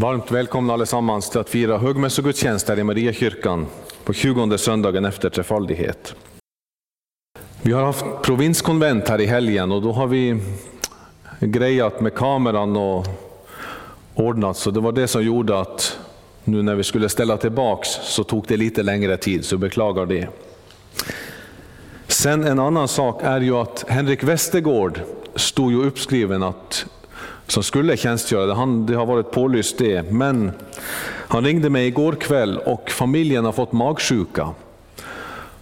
Varmt välkomna allesammans till att fira högmässogudstjänst här i Mariakyrkan på 20 söndagen efter trefaldighet. Vi har haft provinskonvent här i helgen och då har vi grejat med kameran och ordnat så det var det som gjorde att nu när vi skulle ställa tillbaks så tog det lite längre tid så jag beklagar det. Sen en annan sak är ju att Henrik Westergård stod ju uppskriven att som skulle tjänstgöra. Han, det har varit pålyst det. Men han ringde mig igår kväll och familjen har fått magsjuka.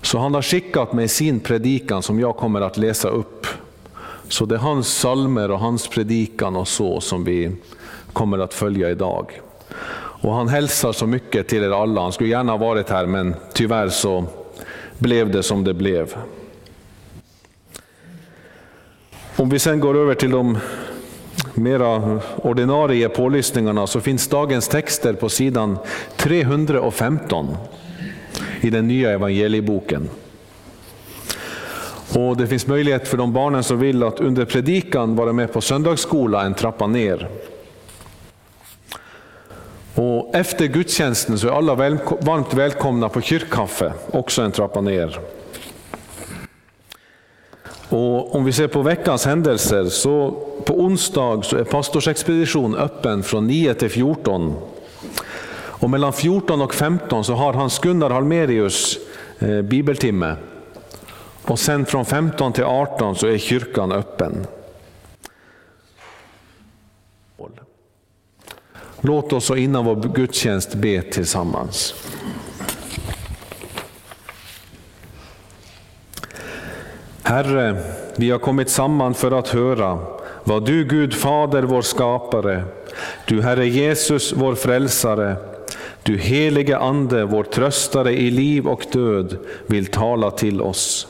Så han har skickat mig sin predikan som jag kommer att läsa upp. Så det är hans salmer och hans predikan och så som vi kommer att följa idag. Och han hälsar så mycket till er alla. Han skulle gärna ha varit här men tyvärr så blev det som det blev. Om vi sen går över till de mera ordinarie pålyssningarna så finns dagens texter på sidan 315 i den nya evangelieboken. Och Det finns möjlighet för de barnen som vill att under predikan vara med på söndagsskola en trappa ner. Och efter gudstjänsten så är alla varmt välkomna på kyrkkaffe, också en trappa ner. Och om vi ser på veckans händelser så på onsdag så är pastorsexpedition öppen från 9 till 14. Och mellan 14 och 15 så har Hans Gunnar Halmerius eh, bibeltimme. Och sen från 15 till 18 så är kyrkan öppen. Låt oss innan vår gudstjänst be tillsammans. Herre, vi har kommit samman för att höra vad du Gud Fader, vår skapare, du Herre Jesus, vår frälsare, du helige Ande, vår tröstare i liv och död, vill tala till oss.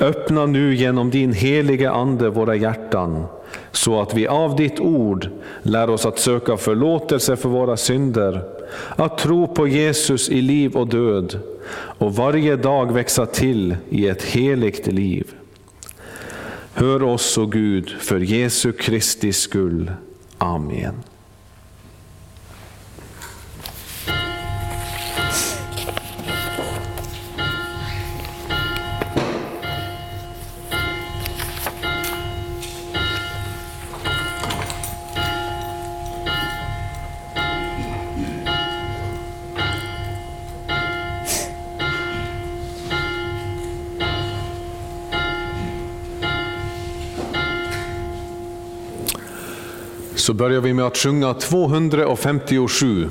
Öppna nu genom din helige Ande våra hjärtan, så att vi av ditt ord lär oss att söka förlåtelse för våra synder, att tro på Jesus i liv och död och varje dag växa till i ett heligt liv. Hör oss, o Gud, för Jesu Kristi skull. Amen. Börjar vi med att sjunga 257.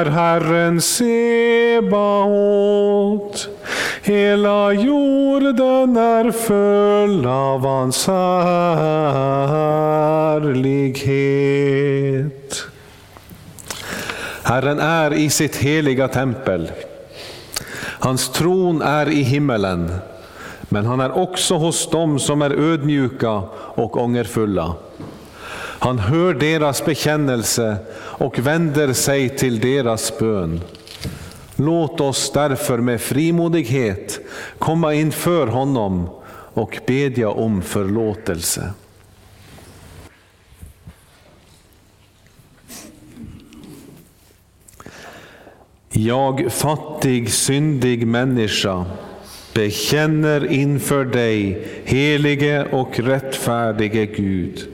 Är Herren Sebaot. Hela jorden är full av hans härlighet. Herren är i sitt heliga tempel. Hans tron är i himmelen, men han är också hos dem som är ödmjuka och ångerfulla. Han hör deras bekännelse och vänder sig till deras bön. Låt oss därför med frimodighet komma inför honom och bedja om förlåtelse. Jag, fattig, syndig människa, bekänner inför dig, helige och rättfärdige Gud,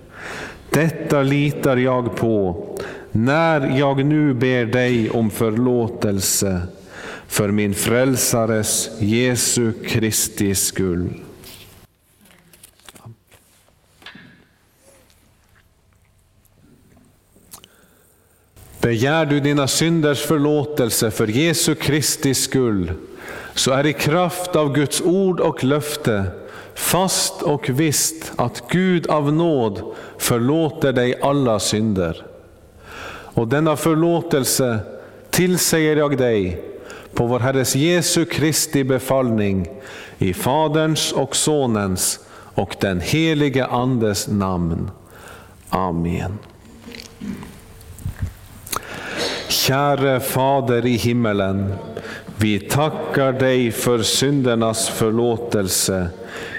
Detta litar jag på när jag nu ber dig om förlåtelse för min frälsares Jesu Kristi skull. Begär du dina synders förlåtelse för Jesu Kristi skull, så är i kraft av Guds ord och löfte fast och visst att Gud av nåd förlåter dig alla synder. Och denna förlåtelse tillsäger jag dig på vår Herres Jesu Kristi befallning i Faderns och Sonens och den helige Andes namn. Amen. Käre Fader i himmelen, vi tackar dig för syndernas förlåtelse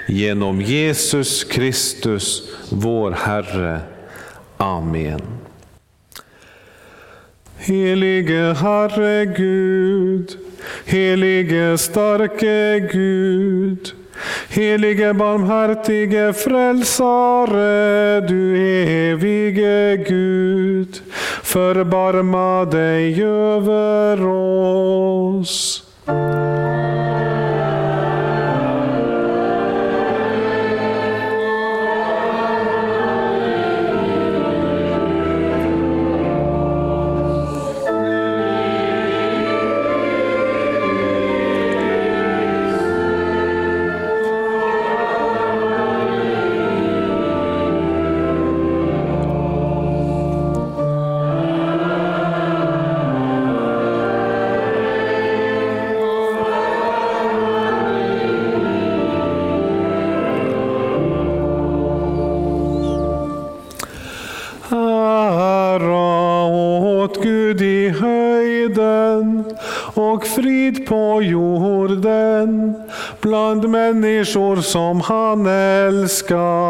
genom Jesus Kristus, vår Herre. Amen. Helige Herre Gud, helige starke Gud, helige barmhärtige frälsare, du evige Gud, förbarma dig över oss. Människor som han älskar.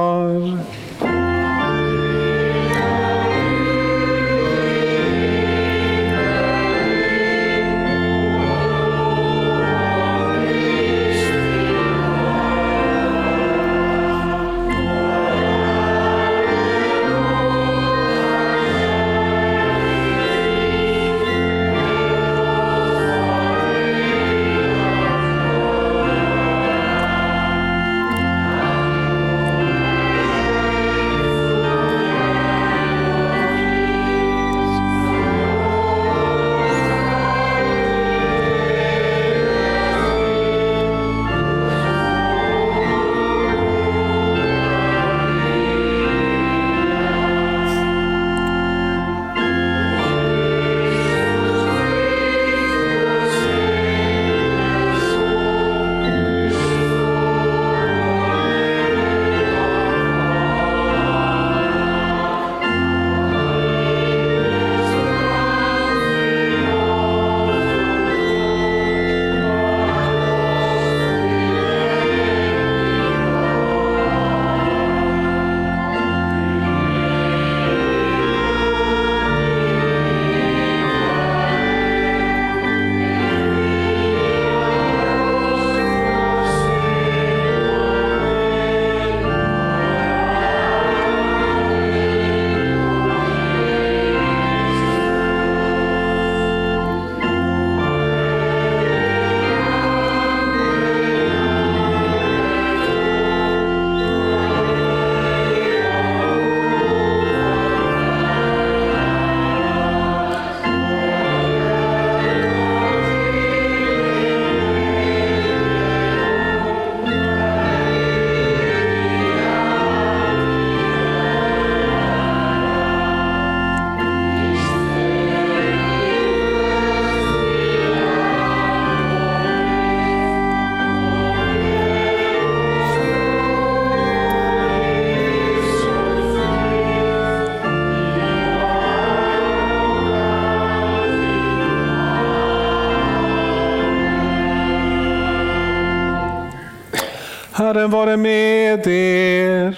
Herren vare med er.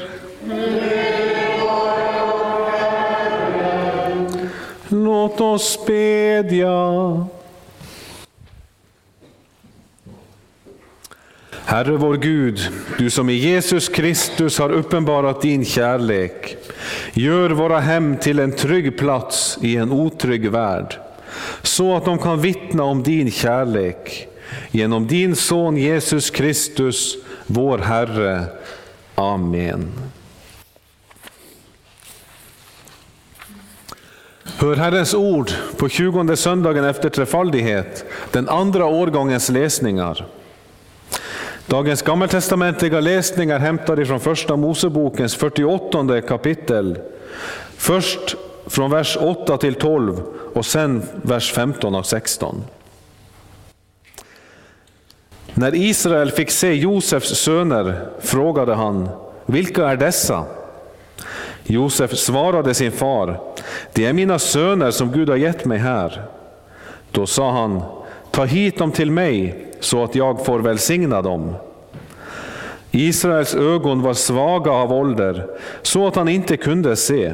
Låt oss bedja. Herre vår Gud, du som i Jesus Kristus har uppenbarat din kärlek, gör våra hem till en trygg plats i en otrygg värld, så att de kan vittna om din kärlek. Genom din son Jesus Kristus, vår Herre. Amen. Hör Herrens ord på tjugonde söndagen efter trefaldighet, den andra årgångens läsningar. Dagens gammaltestamentliga läsningar hämtar från Första Mosebokens 48 kapitel. Först från vers 8 till 12 och sen vers 15 och 16. När Israel fick se Josefs söner frågade han, vilka är dessa? Josef svarade sin far, det är mina söner som Gud har gett mig här. Då sa han, ta hit dem till mig så att jag får välsigna dem. Israels ögon var svaga av ålder, så att han inte kunde se.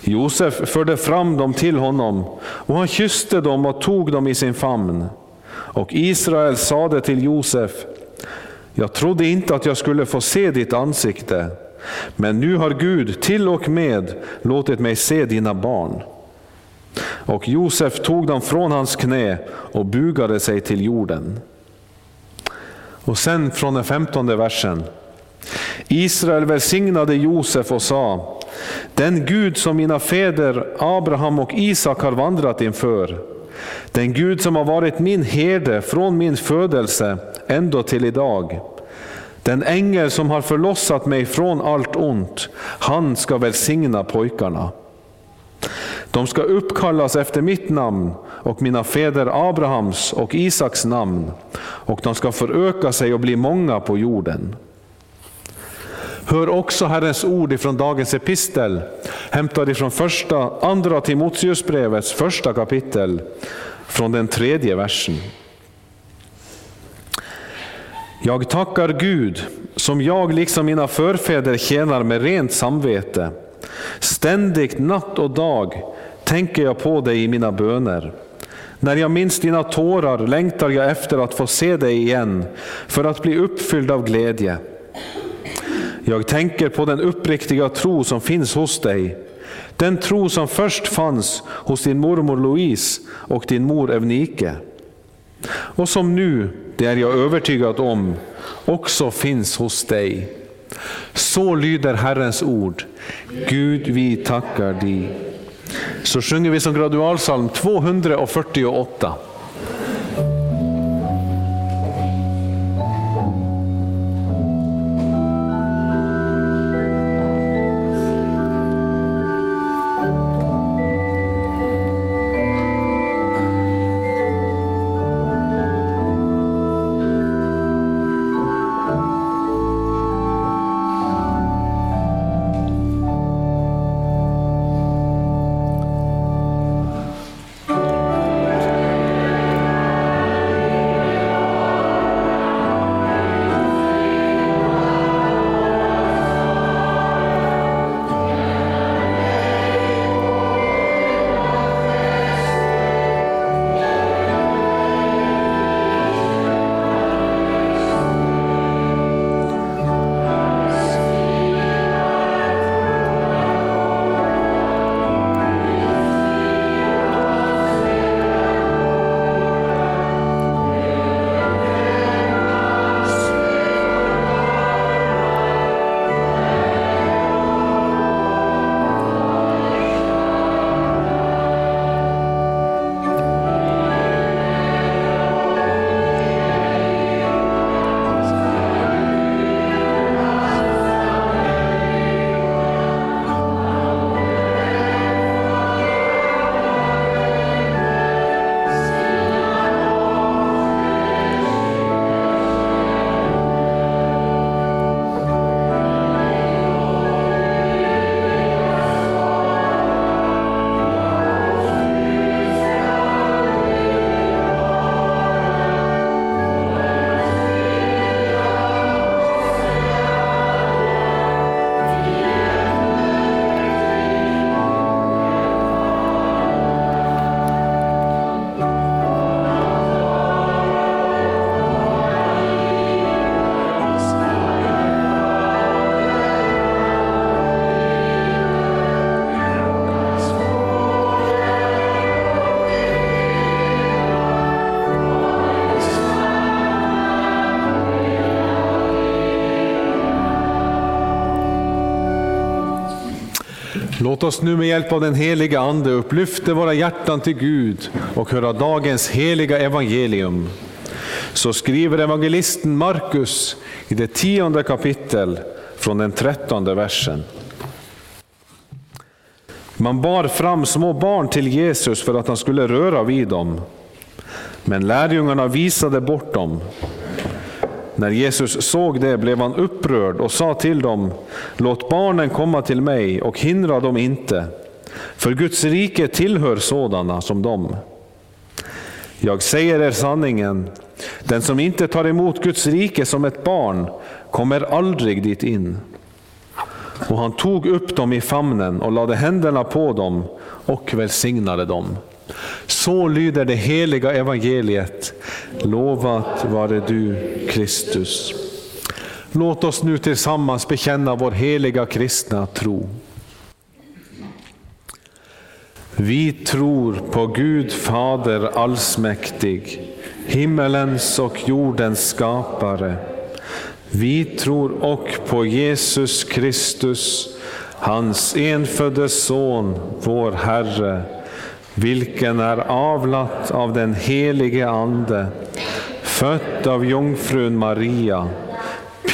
Josef förde fram dem till honom, och han kysste dem och tog dem i sin famn. Och Israel sade till Josef, jag trodde inte att jag skulle få se ditt ansikte, men nu har Gud till och med låtit mig se dina barn. Och Josef tog dem från hans knä och bugade sig till jorden. Och sen från den femtonde versen. Israel välsignade Josef och sa, den Gud som mina fäder Abraham och Isak har vandrat inför, den Gud som har varit min herde från min födelse ända till idag, den ängel som har förlossat mig från allt ont, han ska välsigna pojkarna. De ska uppkallas efter mitt namn och mina fäder Abrahams och Isaks namn, och de ska föröka sig och bli många på jorden. Hör också Herrens ord ifrån dagens epistel, hämtad ifrån första, andra Timoteusbrevets första kapitel, från den tredje versen. Jag tackar Gud, som jag liksom mina förfäder tjänar med rent samvete. Ständigt, natt och dag, tänker jag på dig i mina böner. När jag minns dina tårar längtar jag efter att få se dig igen, för att bli uppfylld av glädje. Jag tänker på den uppriktiga tro som finns hos dig, den tro som först fanns hos din mormor Louise och din mor Evnike, och som nu, det är jag övertygad om, också finns hos dig. Så lyder Herrens ord. Gud, vi tackar dig. Så sjunger vi som gradualsalm 248. Låt oss nu med hjälp av den heliga Ande upplyfta våra hjärtan till Gud och höra dagens heliga evangelium. Så skriver evangelisten Markus i det tionde kapitel från den trettonde versen. Man bar fram små barn till Jesus för att han skulle röra vid dem. Men lärjungarna visade bort dem. När Jesus såg det blev han upprörd och sa till dem, låt barnen komma till mig och hindra dem inte, för Guds rike tillhör sådana som dem. Jag säger er sanningen, den som inte tar emot Guds rike som ett barn kommer aldrig dit in. Och han tog upp dem i famnen och lade händerna på dem och välsignade dem. Så lyder det heliga evangeliet. Lovat vare du, Kristus. Låt oss nu tillsammans bekänna vår heliga kristna tro. Vi tror på Gud Fader allsmäktig, himmelens och jordens skapare. Vi tror och på Jesus Kristus, hans enfödde Son, vår Herre, vilken är avlat av den helige Ande, född av jungfrun Maria,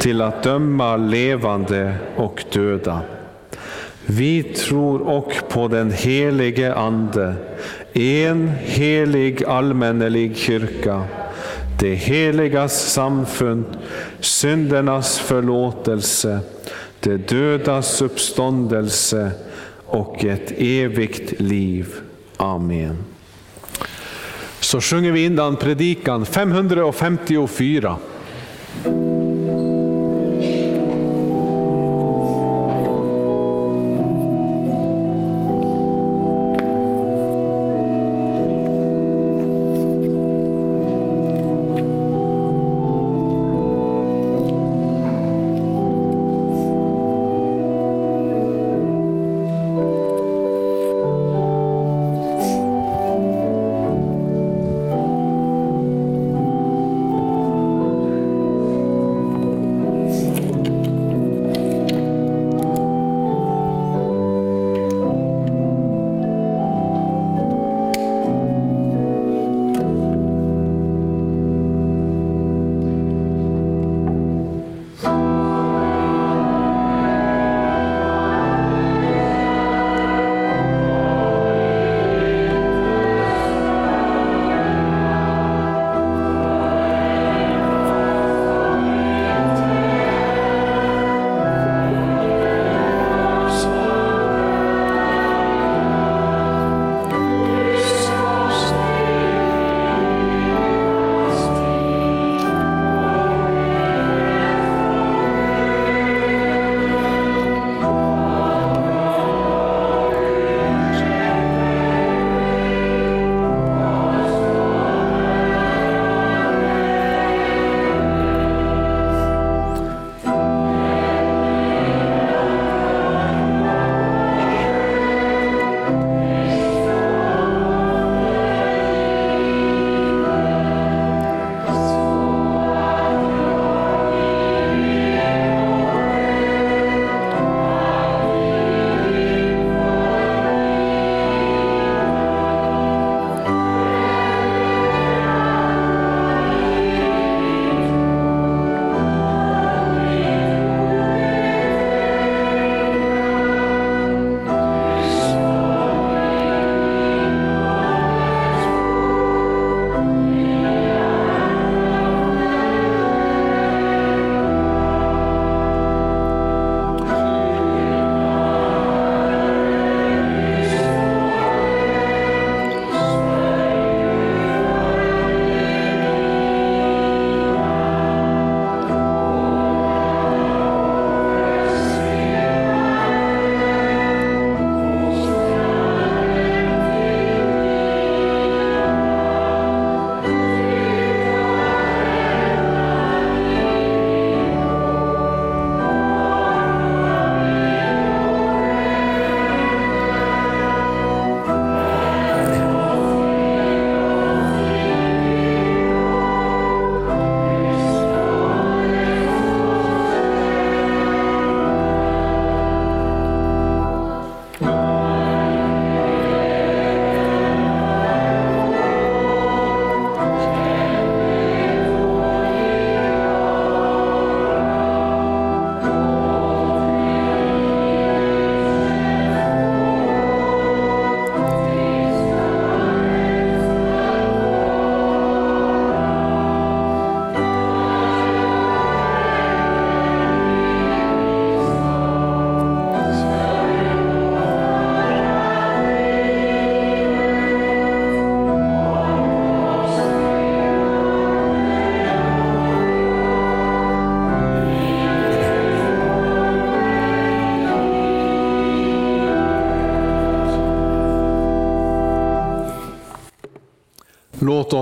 till att döma levande och döda. Vi tror och på den helige Ande, en helig allmännelig kyrka, det heligas samfund, syndernas förlåtelse, det dödas uppståndelse och ett evigt liv. Amen. Så sjunger vi innan predikan 554.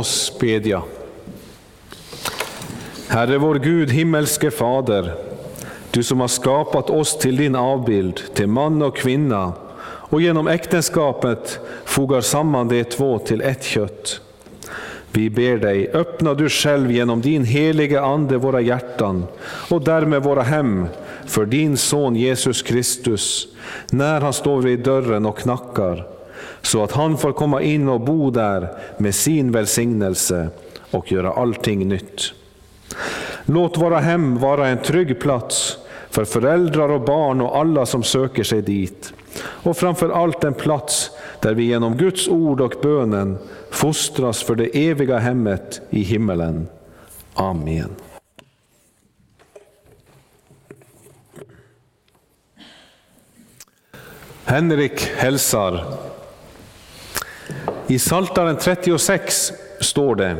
Oss bedja. Herre vår Gud, himmelske Fader, du som har skapat oss till din avbild, till man och kvinna, och genom äktenskapet fogar samman de två till ett kött. Vi ber dig, öppna du själv genom din heliga Ande våra hjärtan och därmed våra hem för din son Jesus Kristus, när han står vid dörren och knackar, så att han får komma in och bo där med sin välsignelse och göra allting nytt. Låt våra hem vara en trygg plats för föräldrar och barn och alla som söker sig dit. Och framför allt en plats där vi genom Guds ord och bönen fostras för det eviga hemmet i himmelen. Amen. Henrik hälsar. I Saltaren 36 står det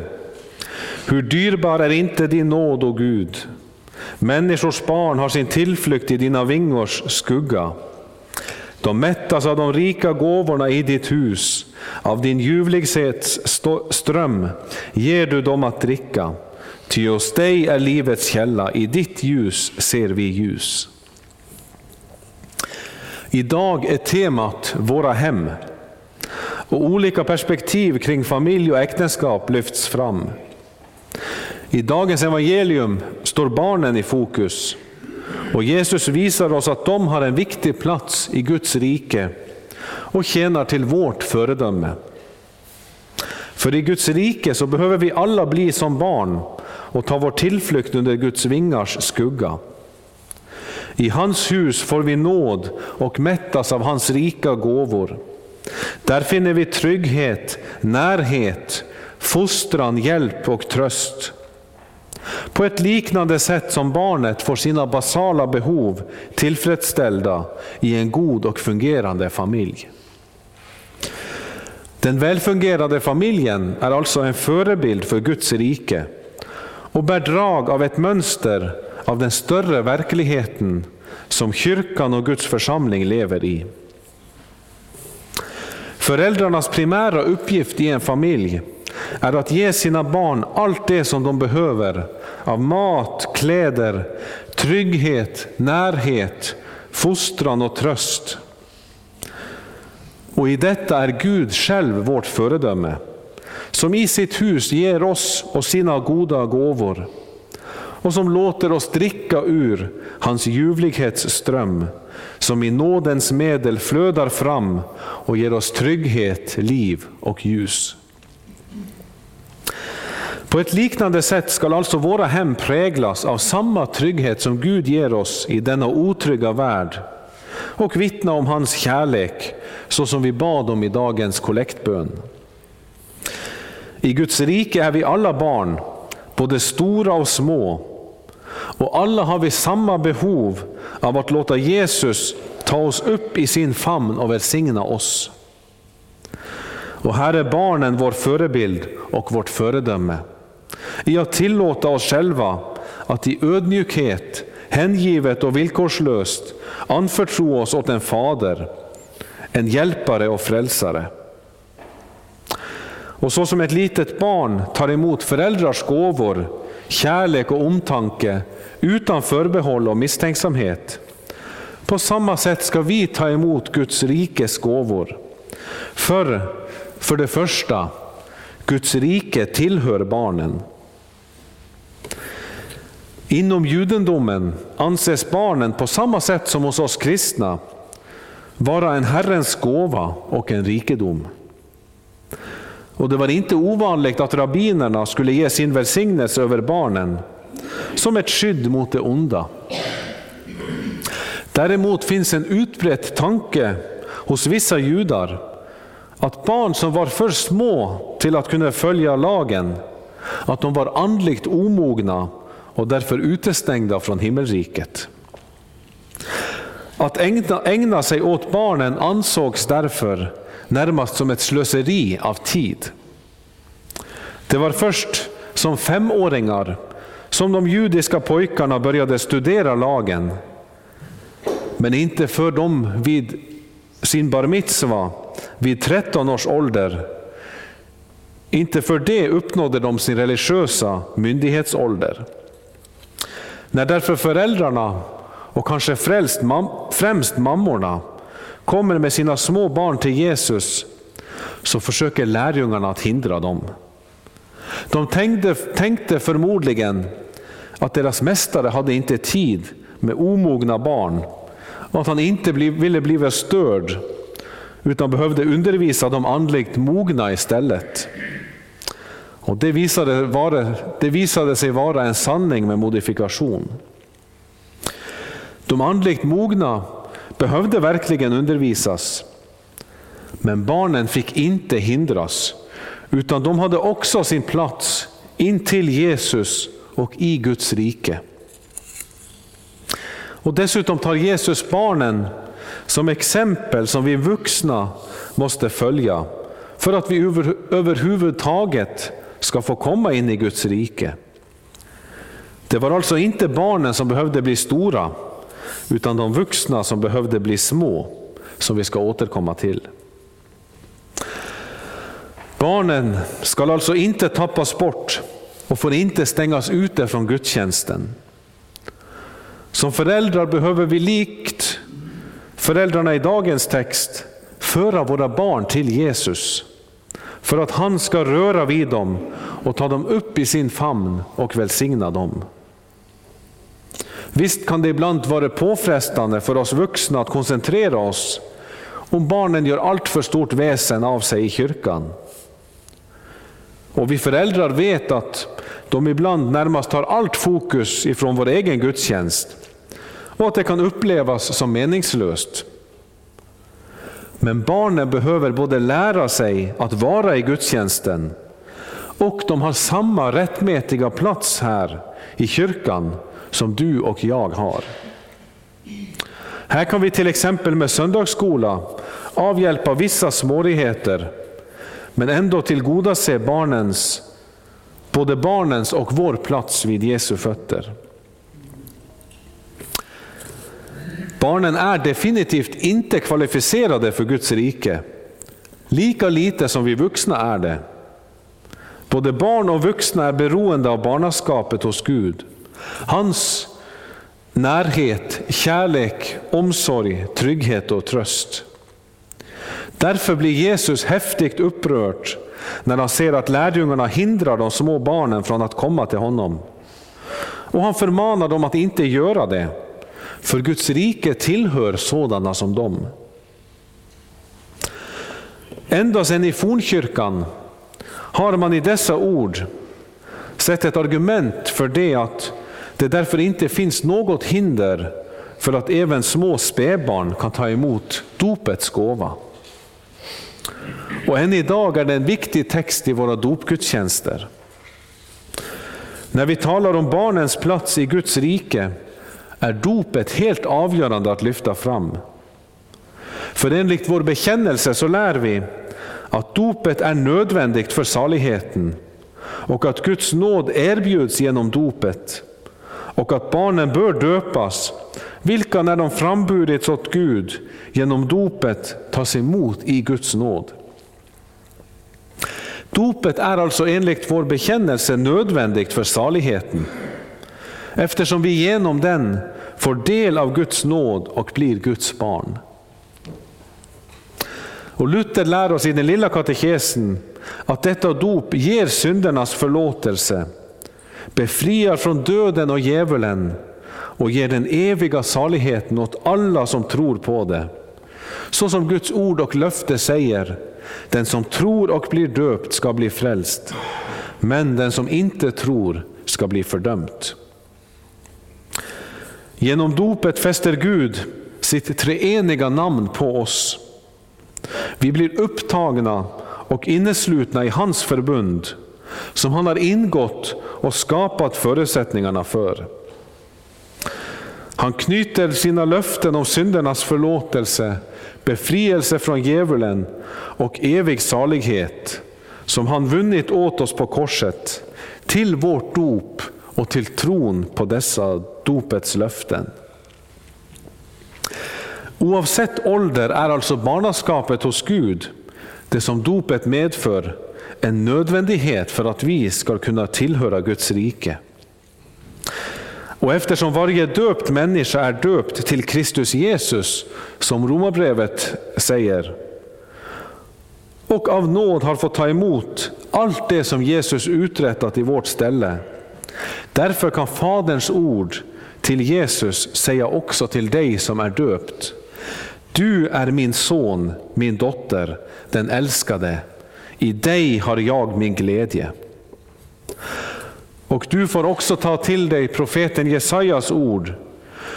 Hur dyrbar är inte din nåd, o Gud? Människors barn har sin tillflykt i dina vingors skugga. De mättas av de rika gåvorna i ditt hus, av din ljuvlighets ström ger du dem att dricka. Ty hos dig är livets källa, i ditt ljus ser vi ljus. Idag är temat Våra hem. Och olika perspektiv kring familj och äktenskap lyfts fram. I dagens evangelium står barnen i fokus. Och Jesus visar oss att de har en viktig plats i Guds rike och tjänar till vårt föredöme. För i Guds rike så behöver vi alla bli som barn och ta vår tillflykt under Guds vingars skugga. I hans hus får vi nåd och mättas av hans rika gåvor. Där finner vi trygghet, närhet, fostran, hjälp och tröst. På ett liknande sätt som barnet får sina basala behov tillfredsställda i en god och fungerande familj. Den välfungerande familjen är alltså en förebild för Guds rike och bär drag av ett mönster av den större verkligheten som kyrkan och Guds församling lever i. Föräldrarnas primära uppgift i en familj är att ge sina barn allt det som de behöver av mat, kläder, trygghet, närhet, fostran och tröst. Och i detta är Gud själv vårt föredöme, som i sitt hus ger oss och sina goda gåvor och som låter oss dricka ur hans ljuvlighetsström, som i nådens medel flödar fram och ger oss trygghet, liv och ljus. På ett liknande sätt skall alltså våra hem präglas av samma trygghet som Gud ger oss i denna otrygga värld och vittna om hans kärlek så som vi bad om i dagens kollektbön. I Guds rike är vi alla barn, både stora och små, och alla har vi samma behov av att låta Jesus ta oss upp i sin famn och välsigna oss. Och här är barnen vår förebild och vårt föredöme. I att tillåta oss själva att i ödmjukhet, hängivet och villkorslöst anförtro oss åt en fader, en hjälpare och frälsare. Och så som ett litet barn tar emot föräldrars gåvor, kärlek och omtanke utan förbehåll och misstänksamhet. På samma sätt ska vi ta emot Guds rikes gåvor. För, för det första, Guds rike tillhör barnen. Inom judendomen anses barnen på samma sätt som hos oss kristna vara en Herrens gåva och en rikedom. Och det var inte ovanligt att rabbinerna skulle ge sin välsignelse över barnen som ett skydd mot det onda. Däremot finns en utbredd tanke hos vissa judar att barn som var för små till att kunna följa lagen, att de var andligt omogna och därför utestängda från himmelriket. Att ägna, ägna sig åt barnen ansågs därför närmast som ett slöseri av tid. Det var först som femåringar som de judiska pojkarna började studera lagen. Men inte för dem vid sin bar mitzva, vid 13 års ålder, Inte för det uppnådde de sin religiösa myndighetsålder. När därför föräldrarna, och kanske främst, mammorna, kommer med sina små barn till Jesus, så försöker lärjungarna att hindra dem. De tänkte, tänkte förmodligen att deras mästare hade inte tid med omogna barn och att han inte ville bli störd utan behövde undervisa de andligt mogna istället. Och det, visade vara, det visade sig vara en sanning med modifikation. De andligt mogna behövde verkligen undervisas, men barnen fick inte hindras, utan de hade också sin plats intill Jesus och i Guds rike. Och dessutom tar Jesus barnen som exempel som vi vuxna måste följa för att vi över, överhuvudtaget ska få komma in i Guds rike. Det var alltså inte barnen som behövde bli stora, utan de vuxna som behövde bli små, som vi ska återkomma till. Barnen ska alltså inte tappas bort och får inte stängas ute från gudstjänsten. Som föräldrar behöver vi likt föräldrarna i dagens text föra våra barn till Jesus för att han ska röra vid dem och ta dem upp i sin famn och välsigna dem. Visst kan det ibland vara påfrestande för oss vuxna att koncentrera oss om barnen gör allt för stort väsen av sig i kyrkan. Och vi föräldrar vet att de ibland närmast tar allt fokus ifrån vår egen gudstjänst och att det kan upplevas som meningslöst. Men barnen behöver både lära sig att vara i gudstjänsten och de har samma rättmätiga plats här i kyrkan som du och jag har. Här kan vi till exempel med söndagsskola avhjälpa vissa svårigheter men ändå tillgodose barnens, både barnens och vår plats vid Jesu fötter. Barnen är definitivt inte kvalificerade för Guds rike, lika lite som vi vuxna är det. Både barn och vuxna är beroende av barnaskapet hos Gud. Hans närhet, kärlek, omsorg, trygghet och tröst. Därför blir Jesus häftigt upprörd när han ser att lärjungarna hindrar de små barnen från att komma till honom. Och han förmanar dem att inte göra det, för Guds rike tillhör sådana som dem. Ända sedan i fornkyrkan har man i dessa ord sett ett argument för det att det därför inte finns något hinder för att även små spädbarn kan ta emot dopets gåva. Och än idag är det en viktig text i våra dopgudstjänster. När vi talar om barnens plats i Guds rike är dopet helt avgörande att lyfta fram. För enligt vår bekännelse så lär vi att dopet är nödvändigt för saligheten och att Guds nåd erbjuds genom dopet och att barnen bör döpas, vilka när de framburits åt Gud genom dopet tas emot i Guds nåd. Dopet är alltså enligt vår bekännelse nödvändigt för saligheten, eftersom vi genom den får del av Guds nåd och blir Guds barn. Och Luther lär oss i den lilla katekesen att detta dop ger syndernas förlåtelse, befriar från döden och djävulen och ger den eviga saligheten åt alla som tror på det. Så som Guds ord och löfte säger, den som tror och blir döpt ska bli frälst, men den som inte tror ska bli fördömt. Genom dopet fäster Gud sitt treeniga namn på oss. Vi blir upptagna och inneslutna i hans förbund som han har ingått och skapat förutsättningarna för. Han knyter sina löften om syndernas förlåtelse, befrielse från djävulen och evig salighet som han vunnit åt oss på korset till vårt dop och till tron på dessa dopets löften. Oavsett ålder är alltså barnaskapet hos Gud, det som dopet medför, en nödvändighet för att vi ska kunna tillhöra Guds rike. Och eftersom varje döpt människa är döpt till Kristus Jesus, som Romarbrevet säger, och av nåd har fått ta emot allt det som Jesus uträttat i vårt ställe. Därför kan Faderns ord till Jesus säga också till dig som är döpt. Du är min son, min dotter, den älskade. I dig har jag min glädje. Och du får också ta till dig profeten Jesajas ord.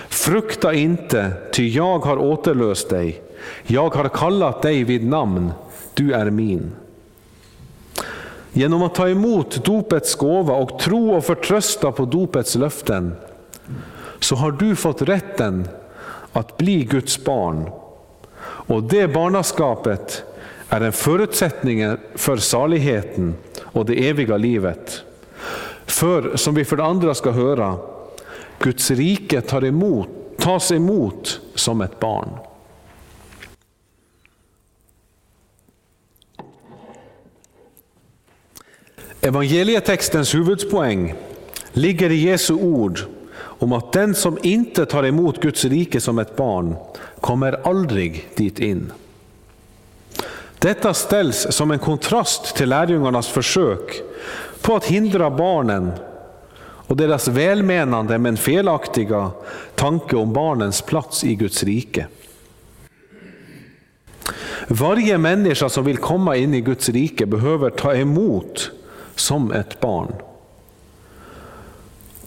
Frukta inte, ty jag har återlöst dig. Jag har kallat dig vid namn, du är min. Genom att ta emot dopets gåva och tro och förtrösta på dopets löften så har du fått rätten att bli Guds barn. Och det barnaskapet är en förutsättning för saligheten och det eviga livet. För, som vi för det andra ska höra, Guds rike tar emot, tas emot som ett barn. Evangelietextens huvudpoäng ligger i Jesu ord om att den som inte tar emot Guds rike som ett barn kommer aldrig dit in. Detta ställs som en kontrast till lärjungarnas försök på att hindra barnen och deras välmenande men felaktiga tanke om barnens plats i Guds rike. Varje människa som vill komma in i Guds rike behöver ta emot som ett barn.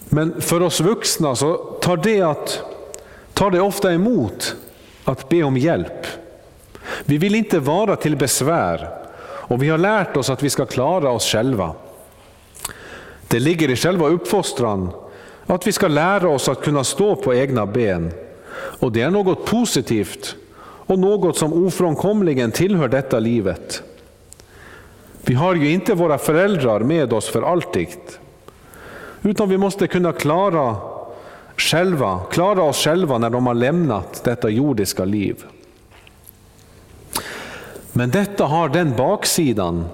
Men för oss vuxna så tar det, att, tar det ofta emot att be om hjälp. Vi vill inte vara till besvär och vi har lärt oss att vi ska klara oss själva. Det ligger i själva uppfostran att vi ska lära oss att kunna stå på egna ben. Och det är något positivt och något som ofrånkomligen tillhör detta livet. Vi har ju inte våra föräldrar med oss för alltid. Utan vi måste kunna klara, själva, klara oss själva när de har lämnat detta jordiska liv. Men detta har den baksidan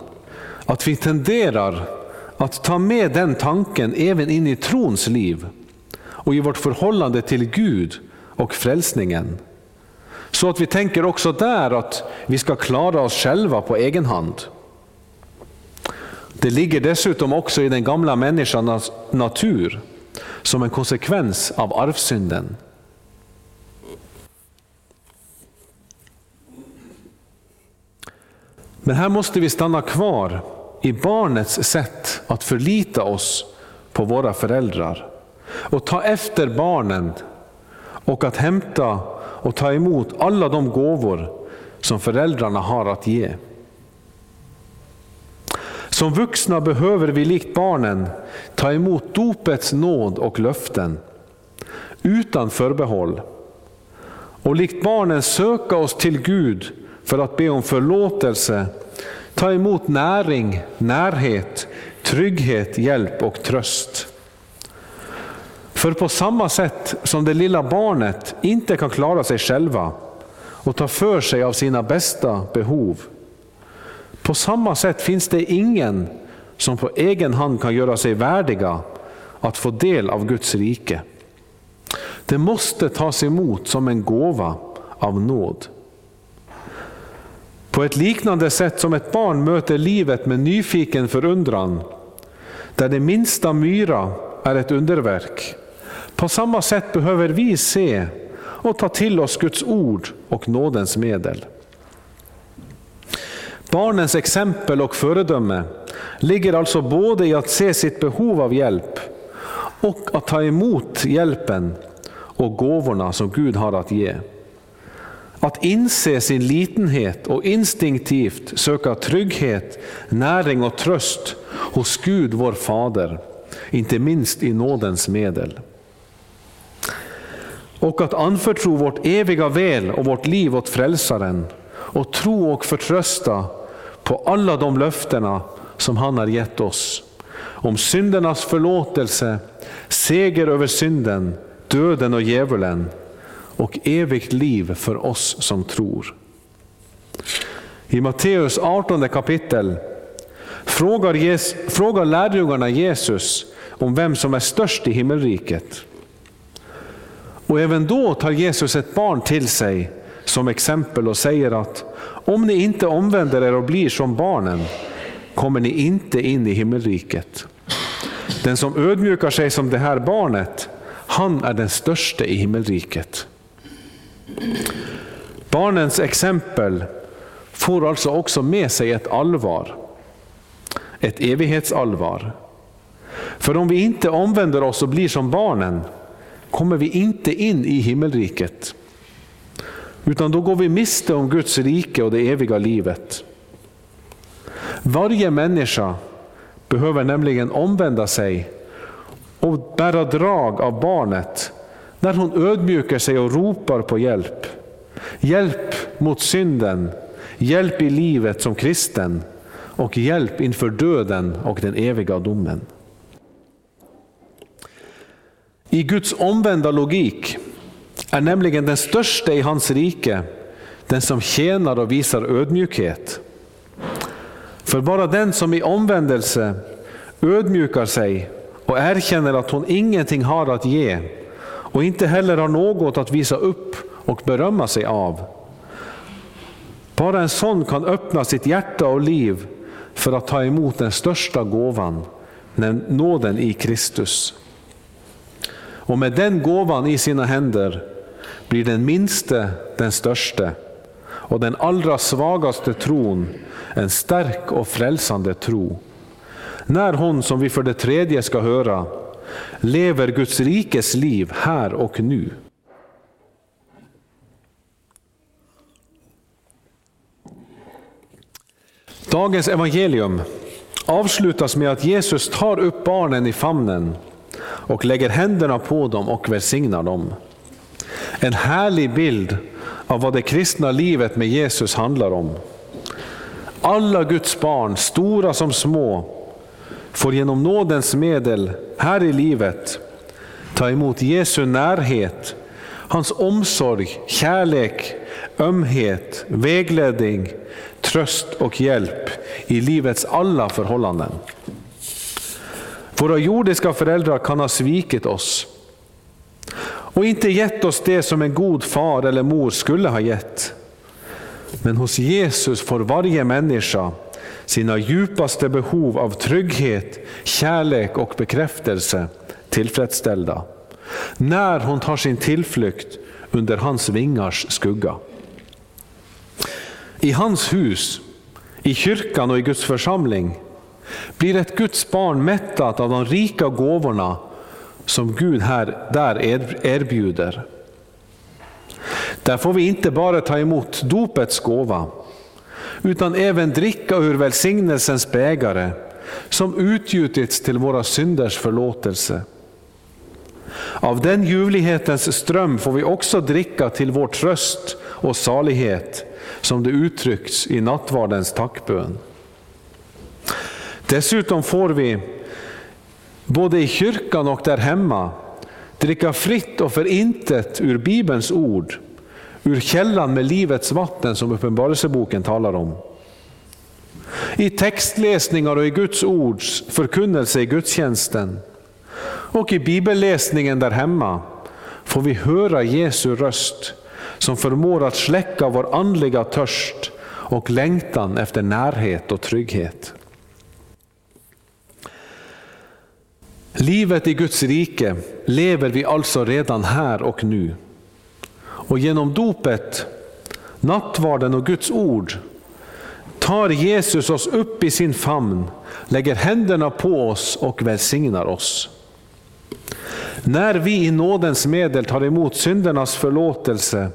att vi tenderar att ta med den tanken även in i trons liv och i vårt förhållande till Gud och frälsningen. Så att vi tänker också där att vi ska klara oss själva på egen hand. Det ligger dessutom också i den gamla människans natur som en konsekvens av arvsynden. Men här måste vi stanna kvar i barnets sätt att förlita oss på våra föräldrar och ta efter barnen och att hämta och ta emot alla de gåvor som föräldrarna har att ge. Som vuxna behöver vi likt barnen ta emot dopets nåd och löften utan förbehåll. Och likt barnen söka oss till Gud för att be om förlåtelse, ta emot näring, närhet, trygghet, hjälp och tröst. För på samma sätt som det lilla barnet inte kan klara sig själva och ta för sig av sina bästa behov, på samma sätt finns det ingen som på egen hand kan göra sig värdiga att få del av Guds rike. Det måste tas emot som en gåva av nåd. På ett liknande sätt som ett barn möter livet med nyfiken förundran, där det minsta myra är ett underverk. På samma sätt behöver vi se och ta till oss Guds ord och nådens medel. Barnens exempel och föredöme ligger alltså både i att se sitt behov av hjälp och att ta emot hjälpen och gåvorna som Gud har att ge. Att inse sin litenhet och instinktivt söka trygghet, näring och tröst hos Gud vår Fader, inte minst i nådens medel. Och att anförtro vårt eviga väl och vårt liv åt Frälsaren och tro och förtrösta på alla de löftena som han har gett oss. Om syndernas förlåtelse, seger över synden, döden och djävulen och evigt liv för oss som tror. I Matteus 18 kapitel frågar, Jesus, frågar lärjungarna Jesus om vem som är störst i himmelriket. Och även då tar Jesus ett barn till sig som exempel och säger att om ni inte omvänder er och blir som barnen kommer ni inte in i himmelriket. Den som ödmjukar sig som det här barnet, han är den största i himmelriket. Barnens exempel får alltså också med sig ett allvar, ett evighetsallvar. För om vi inte omvänder oss och blir som barnen kommer vi inte in i himmelriket. Utan då går vi miste om Guds rike och det eviga livet. Varje människa behöver nämligen omvända sig och bära drag av barnet när hon ödmjukar sig och ropar på hjälp. Hjälp mot synden, hjälp i livet som kristen och hjälp inför döden och den eviga domen. I Guds omvända logik är nämligen den största i hans rike den som tjänar och visar ödmjukhet. För bara den som i omvändelse ödmjukar sig och erkänner att hon ingenting har att ge och inte heller har något att visa upp och berömma sig av. Bara en sån kan öppna sitt hjärta och liv för att ta emot den största gåvan, nåden i Kristus. Och med den gåvan i sina händer blir den minste den störste och den allra svagaste tron en stark och frälsande tro. När hon, som vi för det tredje ska höra, lever Guds rikes liv här och nu. Dagens evangelium avslutas med att Jesus tar upp barnen i famnen och lägger händerna på dem och välsignar dem. En härlig bild av vad det kristna livet med Jesus handlar om. Alla Guds barn, stora som små, får genom nådens medel här i livet ta emot Jesu närhet, hans omsorg, kärlek, ömhet, vägledning, tröst och hjälp i livets alla förhållanden. Våra jordiska föräldrar kan ha svikit oss och inte gett oss det som en god far eller mor skulle ha gett. Men hos Jesus får varje människa sina djupaste behov av trygghet, kärlek och bekräftelse tillfredsställda. När hon tar sin tillflykt under hans vingars skugga. I hans hus, i kyrkan och i Guds församling blir ett Guds barn mättat av de rika gåvorna som Gud här, där erbjuder. Där får vi inte bara ta emot dopets gåva, utan även dricka ur välsignelsens bägare som utgjutits till våra synders förlåtelse. Av den ljuvlighetens ström får vi också dricka till vår tröst och salighet, som det uttrycks i nattvardens tackbön. Dessutom får vi, både i kyrkan och där hemma, dricka fritt och förintet ur Bibelns ord, ur källan med livets vatten som Uppenbarelseboken talar om. I textläsningar och i Guds ords förkunnelse i gudstjänsten och i bibelläsningen där hemma får vi höra Jesu röst som förmår att släcka vår andliga törst och längtan efter närhet och trygghet. Livet i Guds rike lever vi alltså redan här och nu. Och genom dopet, nattvarden och Guds ord tar Jesus oss upp i sin famn, lägger händerna på oss och välsignar oss. När vi i nådens medel tar emot syndernas förlåtelse,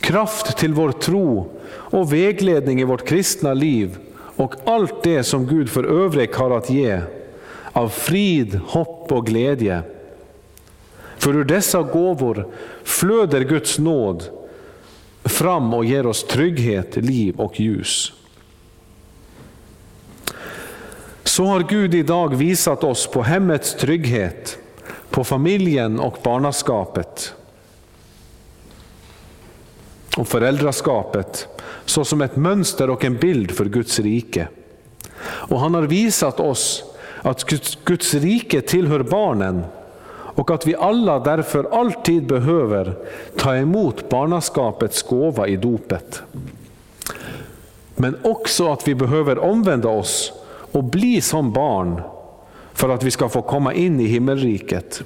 kraft till vår tro och vägledning i vårt kristna liv och allt det som Gud för övrigt har att ge, av frid, hopp och glädje. För ur dessa gåvor flöder Guds nåd fram och ger oss trygghet, liv och ljus. Så har Gud idag visat oss på hemmets trygghet, på familjen och barnaskapet och föräldraskapet såsom ett mönster och en bild för Guds rike. Och han har visat oss att Guds, Guds rike tillhör barnen och att vi alla därför alltid behöver ta emot barnaskapets gåva i dopet. Men också att vi behöver omvända oss och bli som barn för att vi ska få komma in i himmelriket.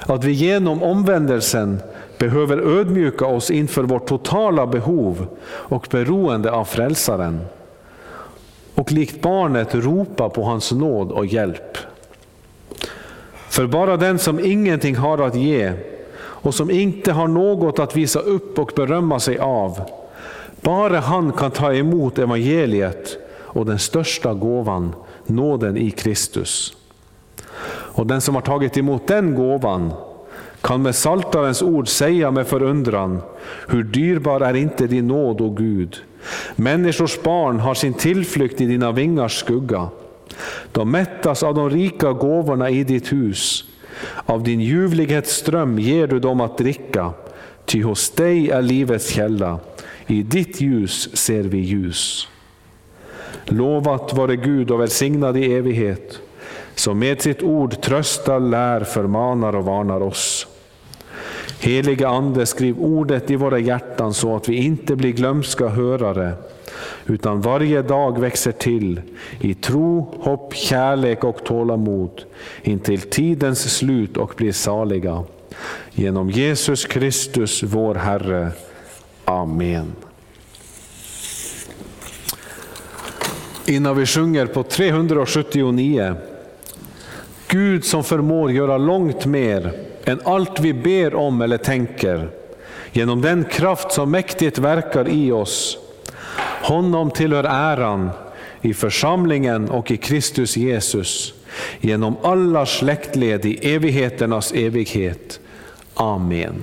Att vi genom omvändelsen behöver ödmjuka oss inför vårt totala behov och beroende av Frälsaren. Och likt barnet ropa på hans nåd och hjälp. För bara den som ingenting har att ge och som inte har något att visa upp och berömma sig av, bara han kan ta emot evangeliet och den största gåvan, nåden i Kristus. Och den som har tagit emot den gåvan kan med saltarens ord säga med förundran, hur dyrbar är inte din nåd, o Gud. Människors barn har sin tillflykt i dina vingars skugga. De mättas av de rika gåvorna i ditt hus. Av din ljuvlighetsström ger du dem att dricka, ty hos dig är livets källa. I ditt ljus ser vi ljus. Lovat vare Gud och välsignad i evighet, som med sitt ord tröstar, lär, förmanar och varnar oss. Helige Ande, skriv ordet i våra hjärtan så att vi inte blir glömska hörare, utan varje dag växer till i tro, hopp, kärlek och tålamod intill tidens slut och blir saliga. Genom Jesus Kristus, vår Herre. Amen. Innan vi sjunger på 379 Gud som förmår göra långt mer än allt vi ber om eller tänker, genom den kraft som mäktigt verkar i oss. Honom tillhör äran i församlingen och i Kristus Jesus, genom alla släktled i evigheternas evighet. Amen.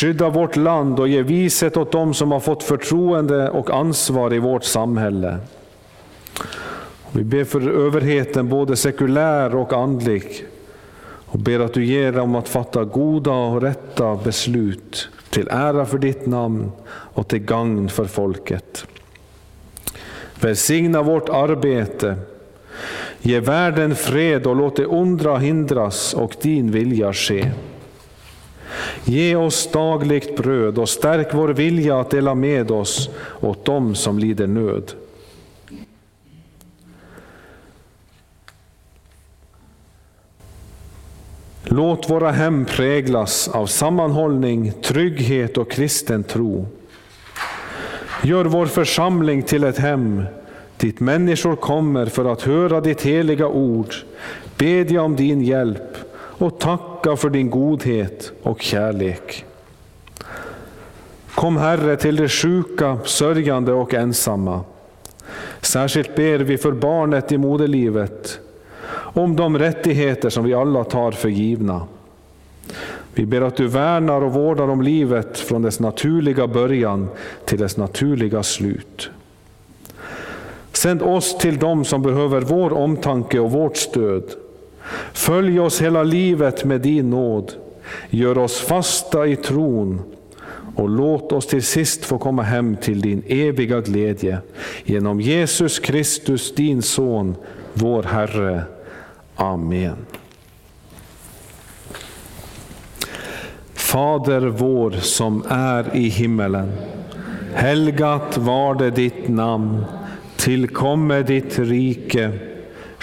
Skydda vårt land och ge vishet åt dem som har fått förtroende och ansvar i vårt samhälle. Vi ber för överheten, både sekulär och andlig, och ber att du ger dem att fatta goda och rätta beslut till ära för ditt namn och till gagn för folket. Välsigna vårt arbete, ge världen fred och låt det ondra hindras och din vilja ske. Ge oss dagligt bröd och stärk vår vilja att dela med oss åt dem som lider nöd. Låt våra hem präglas av sammanhållning, trygghet och kristen tro. Gör vår församling till ett hem dit människor kommer för att höra ditt heliga ord, bedja om din hjälp och tacka för din godhet och kärlek. Kom Herre till de sjuka, sörjande och ensamma. Särskilt ber vi för barnet i moderlivet, om de rättigheter som vi alla tar för givna. Vi ber att du värnar och vårdar om livet från dess naturliga början till dess naturliga slut. Sänd oss till dem som behöver vår omtanke och vårt stöd. Följ oss hela livet med din nåd. Gör oss fasta i tron och låt oss till sist få komma hem till din eviga glädje. Genom Jesus Kristus, din Son, vår Herre. Amen. Fader vår som är i himmelen. Helgat var det ditt namn. Tillkomme ditt rike.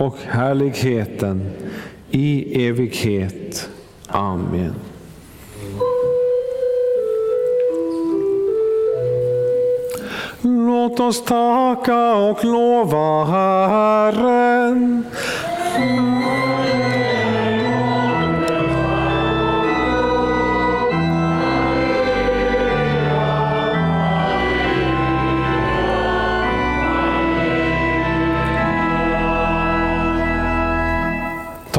och härligheten i evighet. Amen. Låt oss tacka och lova Herren.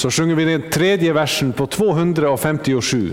Så sjunger vi den tredje versen på 257.